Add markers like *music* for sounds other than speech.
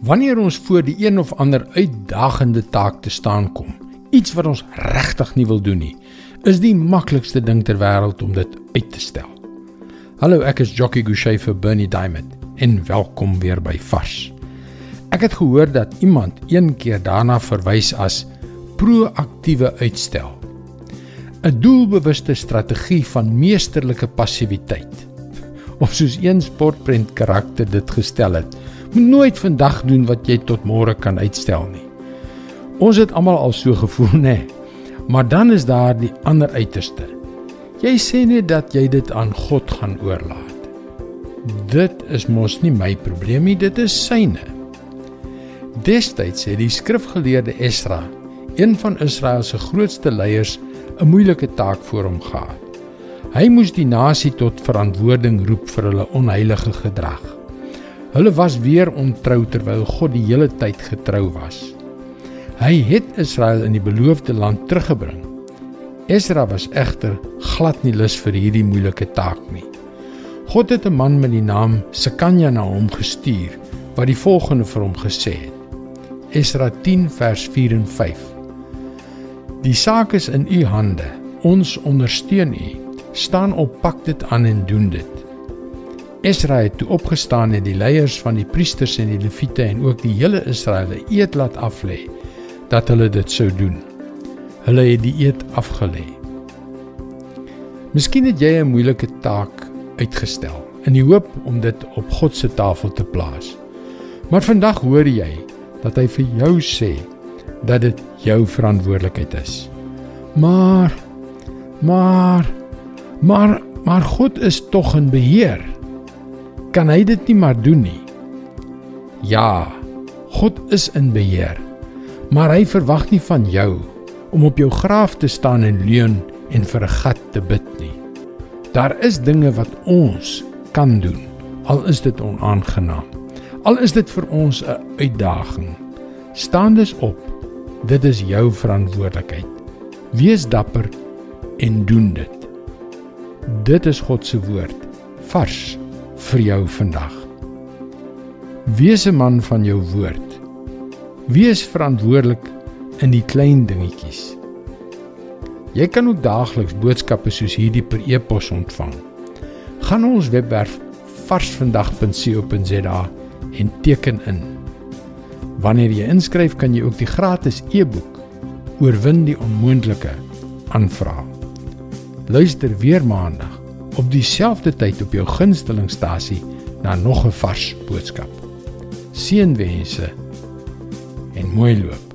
Wanneer ons voor die een of ander uitdagende taak te staan kom, iets wat ons regtig nie wil doen nie, is die maklikste ding ter wêreld om dit uit te stel. Hallo, ek is Jockey Gouchee vir Bernie Diamond en welkom weer by Vars. Ek het gehoor dat iemand een keer daarna verwys as proaktiewe uitstel. 'n Doelbewuste strategie van meesterlike passiwiteit. *laughs* Of soos een sportprent karakter dit gestel het, Moet nooit vandag doen wat jy tot môre kan uitstel nie. Ons het almal al so gevoel, *laughs* nê? Maar dan is daar die ander uiterste. Jy sê net dat jy dit aan God gaan oorlaat. Dit is mos nie my probleem nie, dit is syne. Destyds het die skrifgeleerde Esra, een van Israel se grootste leiers, 'n moeilike taak voor hom gehad. Hy moes die nasie tot verantwoording roep vir hulle onheilige gedrag. Hulle was weer ontrou terwyl God die hele tyd getrou was. Hy het Israel in die beloofde land teruggebring. Esra was egter glad nie lus vir hierdie moeilike taak nie. God het 'n man met die naam Sekanja na hom gestuur wat die volgende vir hom gesê het. Esra 10 vers 4 en 5. Die saak is in u hande. Ons ondersteun u. Staan op, pak dit aan en doen dit. Esra het toe opgestaan en die leiers van die priesters en die leviete en ook die hele Israel eet laat aflê dat hulle dit sou doen. Hulle het die eet afgelê. Miskien het jy 'n moeilike taak uitgestel in die hoop om dit op God se tafel te plaas. Maar vandag hoor jy dat hy vir jou sê dat dit jou verantwoordelikheid is. Maar maar maar maar God is tog in beheer kan hy dit nie maar doen nie. Ja, God is in beheer. Maar hy verwag nie van jou om op jou graf te staan en leun en vir 'n gat te bid nie. Daar is dinge wat ons kan doen, al is dit onaangenaam. Al is dit vir ons 'n uitdaging. Staan dus op. Dit is jou verantwoordelikheid. Wees dapper en doen dit. Dit is God se woord. Vars vir jou vandag. Wees 'n man van jou woord. Wees verantwoordelik in die klein dingetjies. Jy kan ook daagliks boodskappe soos hierdie per e-pos ontvang. Gaan ons webwerf varsvandag.co.za en teken in. Wanneer jy inskryf, kan jy ook die gratis e-boek Oorwin die onmoontlike aanvraag. Luister weer maandag op dieselfde tyd op jou gunstelingstasie na nog 'n vars boodskap. Seënwense en mooi loop.